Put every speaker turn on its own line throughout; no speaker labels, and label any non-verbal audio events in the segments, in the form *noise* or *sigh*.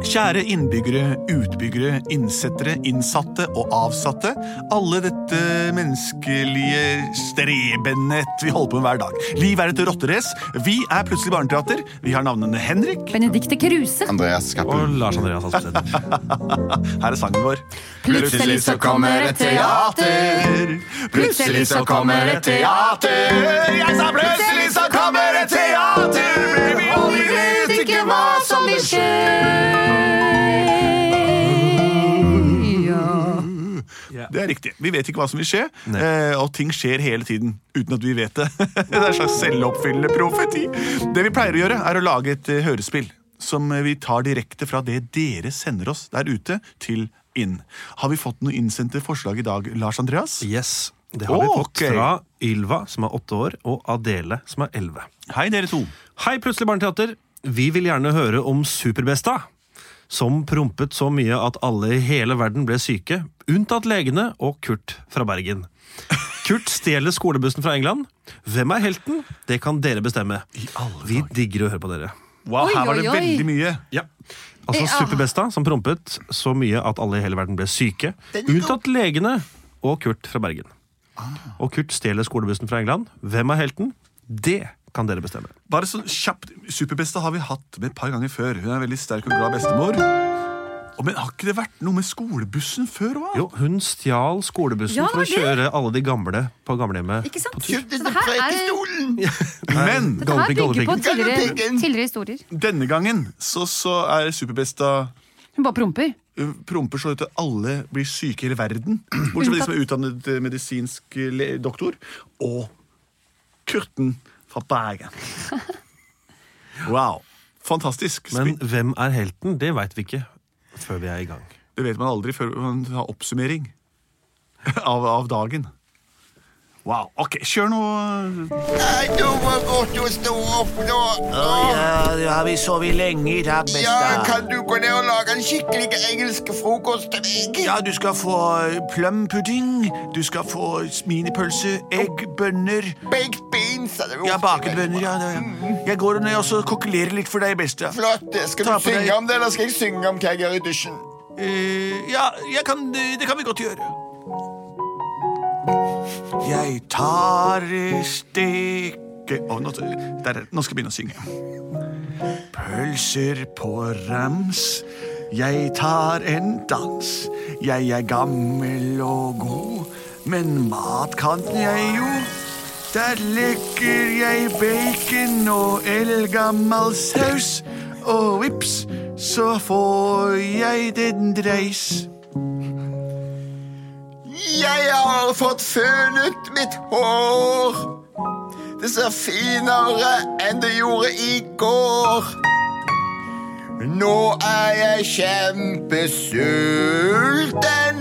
Kjære innbyggere, utbyggere, innsettere, innsatte og avsatte. Alle dette menneskelige strebenet vi holder på med hver dag. Liv er et rotterace. Vi er Plutselig barneteater. Vi har navnene Henrik.
Benedicte Kruse.
Andreas
Og Lars Andreas Aspesæter. *laughs*
Her er sangen vår.
Plutselig så kommer et teater.
Plutselig så kommer et teater.
Jeg sa plutselig så kommer et teater, Det er riktig. Vi vet ikke hva som vil skje, eh, og ting skjer hele tiden uten at vi vet det. *laughs* Det er en slags selvoppfyllende profeti. Det vi pleier å gjøre, er å lage et eh, hørespill som eh, vi tar direkte fra det dere sender oss der ute, til inn. Har vi fått noen innsendte forslag i dag, Lars Andreas?
Yes, det har vi fått
okay.
fra Ylva, som er åtte år, og Adele, som er elleve.
Hei, dere to.
Hei, Plutselig barneteater. Vi vil gjerne høre om Superbesta, som prompet så mye at alle i hele verden ble syke, unntatt legene og Kurt fra Bergen. Kurt stjeler skolebussen fra England. Hvem er helten? Det kan dere bestemme. Vi digger å høre på dere.
Wow,
Oi,
her var det
oi, oi.
veldig mye.
Ja. Altså
Ja.
Superbesta, som prompet så mye at alle i hele verden ble syke, unntatt legene og Kurt fra Bergen. Og Kurt stjeler skolebussen fra England. Hvem er helten? Det kan dere bestemme.
Bare sånn kjapt, Superbesta har vi hatt med et par ganger før. Hun er veldig sterk og glad bestemor. Og, men Har ikke det vært noe med skolebussen før? Hva?
Jo, hun stjal skolebussen
Ja,
for å
det.
kjøre alle de gamle på gamlehjemmet.
Ikke sant? Så det her er- *laughs*
Men
Dette her bygger på tidligere, tidligere historier.
denne gangen så, så er Superbesta
Hun bare promper.
promper så at alle blir syke i hele verden. Bortsett fra de som er utdannet eh, medisinsk le- doktor. Og Kurten fra Bergen. Wow. Fantastisk.
Men hvem er helten? Det veit vi ikke før vi er i gang.
Det vet man aldri før man har oppsummering *laughs* av, av dagen. Wow. Ok, kjør nå.
Nei, nå var godt å stå opp nå.
Ja, har vi sover lenge i dag, besta.
Ja, kan du gå ned og lage en skikkelig engelsk frokost til meg?
Ja, du skal få plumpudding, du skal få minipølse, egg, bønner
Baked beans. er det
Ja, baket bønner, ja. ja. Jeg går ned og så kokkelerer litt for deg, besta.
Flott. Skal
Ta
du
synge deg-
om det, eller skal jeg synge om hva jeg gjør i dusjen?
Uh, ja, jeg kan, det kan vi godt gjøre. Jeg tar steke Å, nå, der, er- nå skal jeg begynne å synge. Pølser på rams, jeg tar en dans. Jeg er gammel og god, men mat kan jeg jo. Der lekker jeg bacon og eldgammel saus, og vips, så får jeg den dreis.
Jeg har fått fønet mitt hår. Det ser finere enn det gjorde i går. Nå er jeg kjempesulten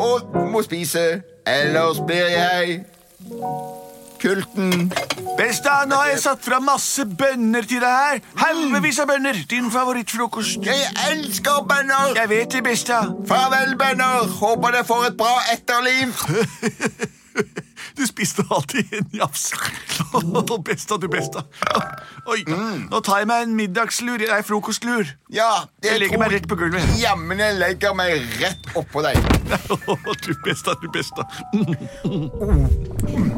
og må spise, ellers blir jeg kulten.
Besta, nå har jeg satt fra masse bønner til deg her. Helvevis av bønner. Din favorittfrokost.
Jeg elsker bønner.
Jeg vet det, Besta.
Farvel, bønner. Håper dere får et bra etterliv. *laughs*
Du spiste alltid en jafs. *laughs* Besta, du besta. Oi, nå tar jeg meg en middagslur. Nei, frokostlur.
Ja, det
Jeg legger meg rett på gulvet.
Jammen jeg legger meg rett oppå deg. *laughs*
Du besta, du besta.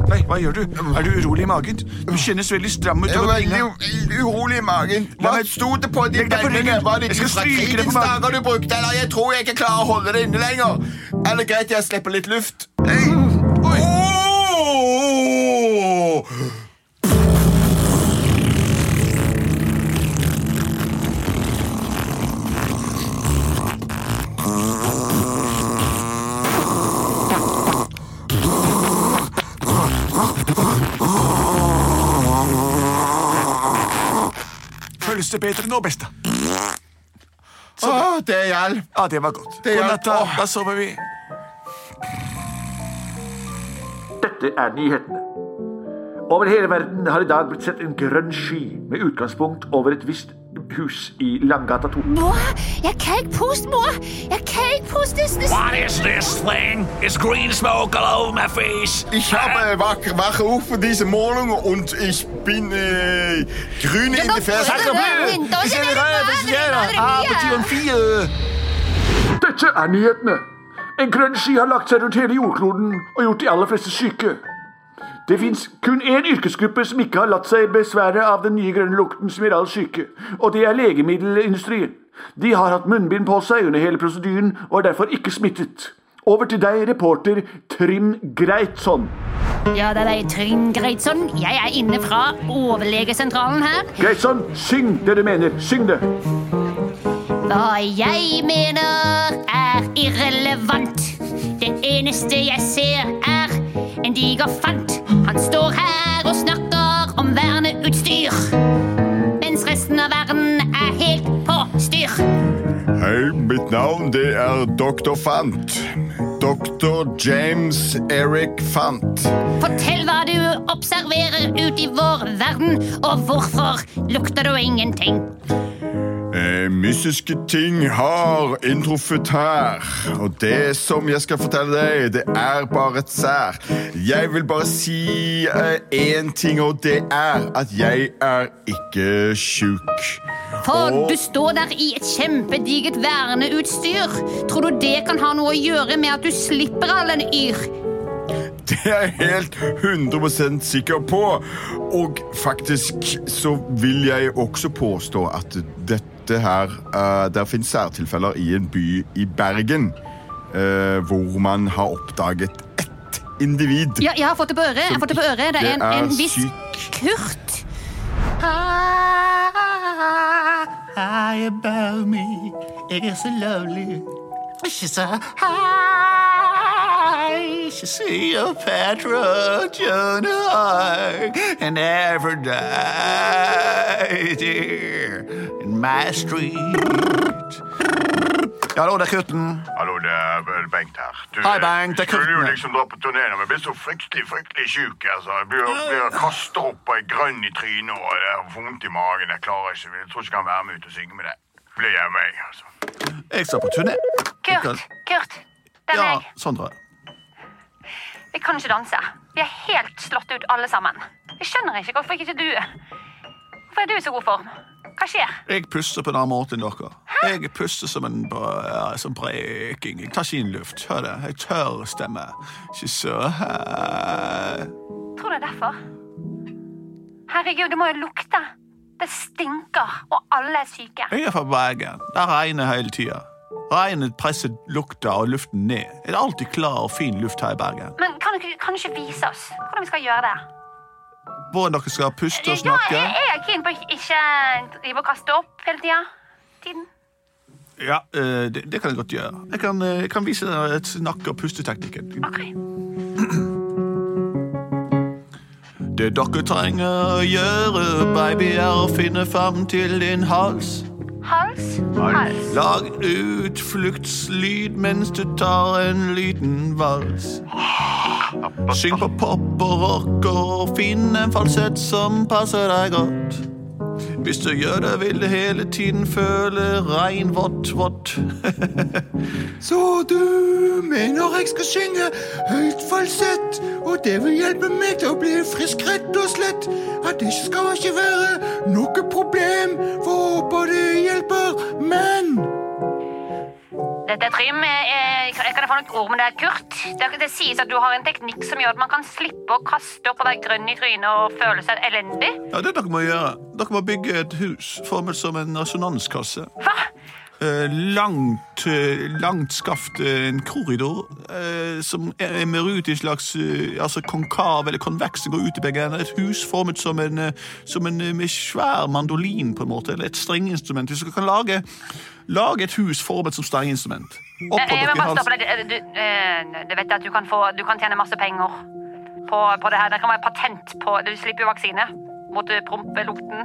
Nei, hva gjør du? Er du urolig i magen? Du kjennes veldig stram ut.
Jeg er veldig urolig i magen. Hva sto det på de bønnene? Var det
skal
fra krigens dager du brukte? Eller jeg tror jeg ikke klarer å holde det inne lenger. Er det greit jeg slipper litt luft? Hey.
Oi. Føles det bedre nå, Besta?
Åh, det hjalp.
Ja, det var godt.
Det
God natt, Da sover vi.
Dette er nyhetene. Over hele verden har i dag blitt sett en grønn sky med utgangspunkt over et visst hus i Langgata 2.
Boah, jeg kan ikke puste, mor. Jeg kan ikke puste. Det, det,
What is this thing? It's green smoke all over my face.
Ich habe wach, wache auf von dieser Morgen und ich bin äh, grün in der
det røde, vi ser det. Ah, betyr en fire.
Dette er nyhetene. En grønn sky har lagt seg rundt hele jordkloden og gjort de aller fleste syke. Det fins kun én yrkesgruppe som ikke har latt seg besvære av den nye grønne lukten som gir all syke, og det er legemiddelindustrien. De har hatt munnbind på seg under hele prosedyren og er derfor ikke smittet. Over til deg, reporter Trym Greitsson.
ja, det er deg, Trym Greitsson. Jeg er inne fra overlegesentralen her.
Greitsson, syng det du mener. Syng det.
Hva jeg mener er irrelevant. Det eneste jeg ser er en diger fant. Han står her og snakker om verneutstyr. Mens resten av verden er helt på styr.
Hei, mitt navn det er Dr. Fant. Dr. James Eric Fant.
Fortell hva du observerer ut i vår verden, og hvorfor lukter du ingenting?
Eh, mystiske ting har inntruffet her. Og det som jeg skal fortelle deg, det er bare et sær. Jeg vil bare si én ting, og det er at jeg er ikke sjuk.
For
Og-
du står der i et kjempedigert verneutstyr. Tror du det kan ha noe å gjøre med at du slipper all den yr?
Det er jeg helt 100 sikker på. Og faktisk så vil jeg også påstå at dette her uh, Der finnes særtilfeller i en by i Bergen uh, hvor man har oppdaget ett individ.
Ja, jeg har fått det på øret. Jeg har fått det på øret. Det er en,
er
en viss. Kurt.
High above me, jeg er så lovely. She's så high. She's Cleopatra, Joan of Arc, and Aphrodite in my street. Hallo, det er Kutten.
Hallo, det er Bengt her. Du,
Hei, Bengt, det er
skulle jo liksom dra på turné, men jeg blir så fryktelig fryktelig sjuk. Altså. Jeg blir, blir kastet opp og er grønn i trynet og jeg er vondt i magen. Jeg klarer ikke, jeg tror ikke jeg kan være med ut og synge med deg. Blir jeg med, altså.
Jeg skal på turné.
Kurt, Kurt, det er
Ja,
meg.
Sondre.
Vi kan ikke danse. Vi er helt slått ut alle sammen. Jeg skjønner ikke hvorfor ikke du Hvorfor er du i så god form? Hva skjer?
Jeg puster på en annen måte enn dere. Jeg puster som en bre- som breking. Jeg tar ikke inn luft. Hør det. Jeg tør stemme. Ikke så.
Tror du det er derfor? Herregud, det må jo lukte. Det stinker, og alle er syke.
Jeg er fra Bergen. Det regner hele tida. Regnet presser lukta og luften ned. Det er alltid klar og fin luft her i Bergen.
Men kan du, ikke- kan du ikke vise oss hvordan vi skal gjøre det?
Hvordan dere skal puste og
Ja,
snakke.
jeg, jeg er keen på å ikke drive og kaste opp hele tida. Tiden.
Ja, eh, det, det kan jeg godt gjøre. Jeg kan, eh, jeg kan vise deg et snakke- og pusteteknikken.
Ok.
Det dere trenger å gjøre, baby, er å finne fram til din hals.
Hals. Hals.
Lag utfluktslyd mens du tar en liten vals. Syng på pop og rock og finn en falsett som passer deg godt. Hvis du gjør det, vil det hele tiden føle regnvått, vått. *laughs*
Så du mener jeg skal synge høyt falsett, og det vil hjelpe meg til å bli frisk rett og slett? At det skal ikke være noe problem, for håper det hjelper, men
Dette er Trym. Jeg Kan kan jeg få noen ord med deg, Kurt? Det, det sies at du har en teknikk som gjør at man kan slippe å kaste opp og være grønn i trynet og føle seg elendig.
Ja, det dere må gjøre. Dere må bygge et hus formet som en resonanskasse.
Hva?
Eh, langt, eh, langt skaft, eh, en korridor, som er med ut i en slags altså konkav eller konveks som går ut i begge ender. Et hus formet som en, som en med svær mandolin, på en måte, eller et strengeinstrument. Hvis dere kan lage, lage et hus formet som strengeinstrument. Oppå
Jeg jeg
dere.
Du, du vet at du kan, få, du kan tjene masse penger på, på det her. Det kan være patent på Du slipper jo vaksine mot prompelukten.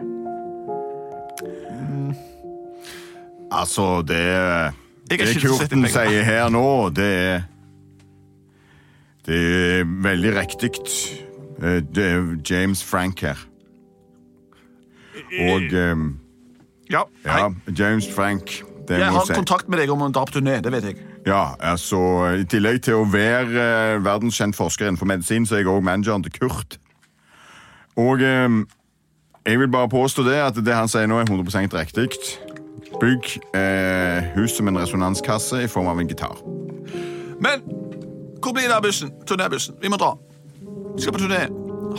Altså, det Det Kurten sier her nå, det er Det er veldig riktig. Eh, Det er James Frank her. Og um,
Ja.
Ja, James Frank. Det
Jeg har
si.
kontakt med deg om en dra på turné, det vet jeg.
Ja, altså, I tillegg til å være uh, verdenskjent forsker innenfor medisin, så er jeg òg manageren til Kurt. Og um, jeg vil bare påstå det at det han sier nå, er 100% riktig. Bygg eh, hus som en resonanskasse i form av en gitar.
Men hvor blir det av bussen? Turnébussen. Vi må dra. Vi skal på turné.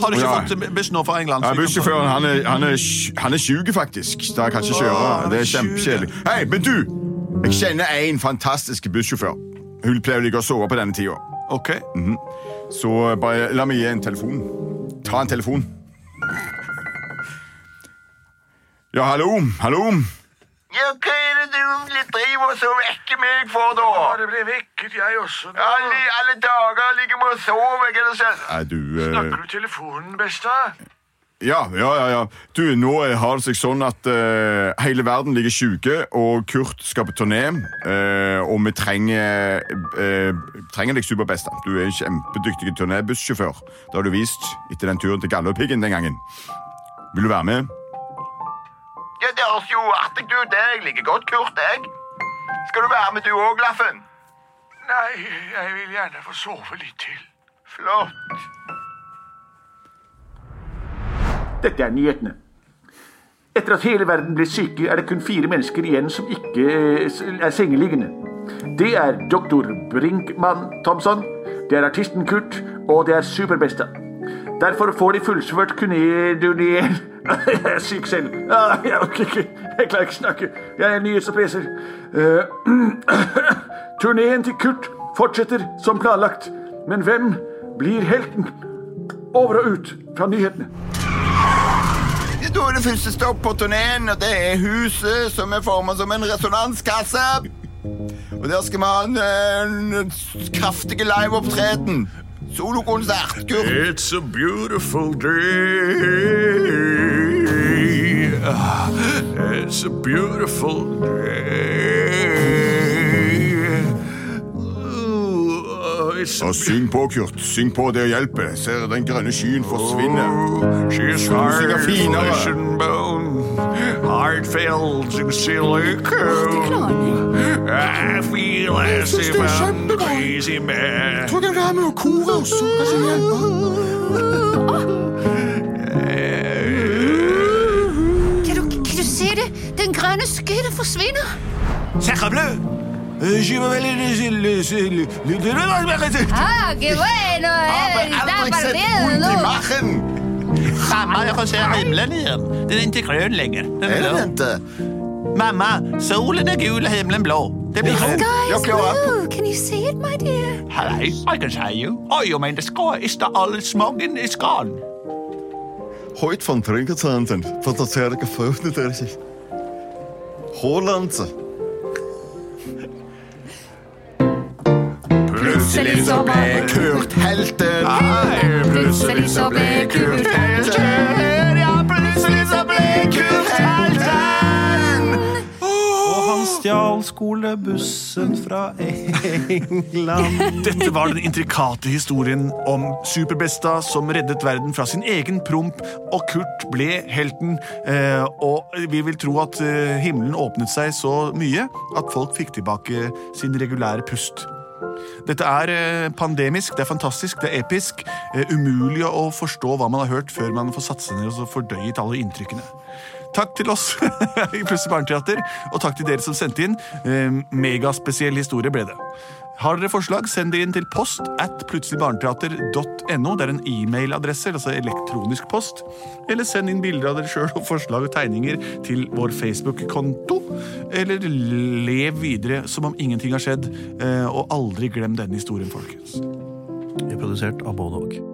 Har du ikke
Ja.
fått bussen nå fra England?
Ja, Bussjåføren han er, han, er, han er sjuk, faktisk. Da kan ikke kjøre. Det
er
kjempekjedelig. Hei, men du! Jeg kjenner en fantastisk bussjåfør. Hun pleier å ligge og sove på denne tida.
Ok.
Så bare la meg gi en telefon. Ta en telefon. Ja, hallo? Hallo?
Ja, hva er det du driver og så vekker meg for, da?
Ja, det blir vekket, jeg også.
Alle, alle dager ligger vi og sover, hva er det sånn?
Er du eh,
du telefonen, besta?
Ja, ja, ja. ja. Du, nå har det seg sånn at eh, hele verden ligger syke, og Kurt skal på turné. eh, og vi trenger, eh, trenger deg superbesta. Du er en kjempedyktig turnébussjåfør. Det har du vist etter den turen til Galdhøpiggen den gangen. Vil du være med?
Ja, det høres jo artig ut. Jeg liker godt Kurt, jeg. Skal du være med du òg, Laffen?
Nei, jeg vil gjerne få sove litt til.
Flott.
Dette er nyhetene. Etter at hele verden ble syke, er det kun fire mennesker igjen som ikke eh, er sengeliggende. Det er doktor Brinkmann Thomsson, det er artisten Kurt, og det er Superbesta. Derfor får de fullført turnédurneen Jeg er syk selv. Ah, Jeg orker ikke. Jeg klarer ikke å snakke. Jeg er nyhetsoppleser. peser. *clears throat* Turneen til Kurt fortsetter som planlagt. Men hvem blir helten? Over og ut fra nyhetene.
Da er det første stopp på turneen, og det er huset som er formet som en resonanskasse. Og der skal vi ha en, eh, en kraftig liveopptreden. Solokonsert. Kurt.
It's a beautiful day. It's a beautiful day. Ooh, a
Og syng på, Kurt. Syng på, det hjelper. Ser den grønne skyen forsvinne.
She's
du synger
hard,
finere.
flesh and bone, heartfelt and silicone. I feel as if I'm crazy man.
Du kan være med å kore og Kanskje som hjelper.
Kan du, se det? Den grønne skyen forsvinner.
Sacre bleu! Euh, Je m'appelle le, le, le, le, le, le,
Ah, qué bueno. eh,
Aldri sett vondt
jeg får himmelen igjen. Den er ikke grønn lenger. Den
Er
er
det
blå.
vente?
Mamma, solen er gul og himmelen blå. Det blir grønn.
Sky
Jag
is
klarar upp.
blue. Can you see it, my dear?
Hei, I can say you. Oh, you mean the sky is the all smoking is gone.
Heute von Trinkerzenten. Von der Zerde geöffnet. Holland. Plutselig så ble Kurt helten.
Plutselig så ble Kurt
helten.
Stjal skolebussen fra England. *laughs*
Dette var den intrikate historien om Superbesta som reddet verden fra sin egen promp, og Kurt ble helten. Eh, og vi vil tro at eh, himmelen åpnet seg så mye at folk fikk tilbake sin regulære pust. Dette er eh, pandemisk, det er fantastisk, det er episk. Umulig å forstå hva man har hørt før man får satt seg ned og fordøyet alle inntrykkene. Takk til oss *laughs* i Plutselig barneteater, og takk til dere som sendte inn. Eh, megaspesiell historie ble det. Har dere forslag, send det inn til post at plutseligbarneteater.no. Det er en e-mailadresse, altså elektronisk post. Eller send inn bilder av dere sjøl og forslag og tegninger til vår Facebook-konto. Eller lev videre som om ingenting har skjedd, eh, og aldri glem denne historien, folkens.
Vi er produsert av både og.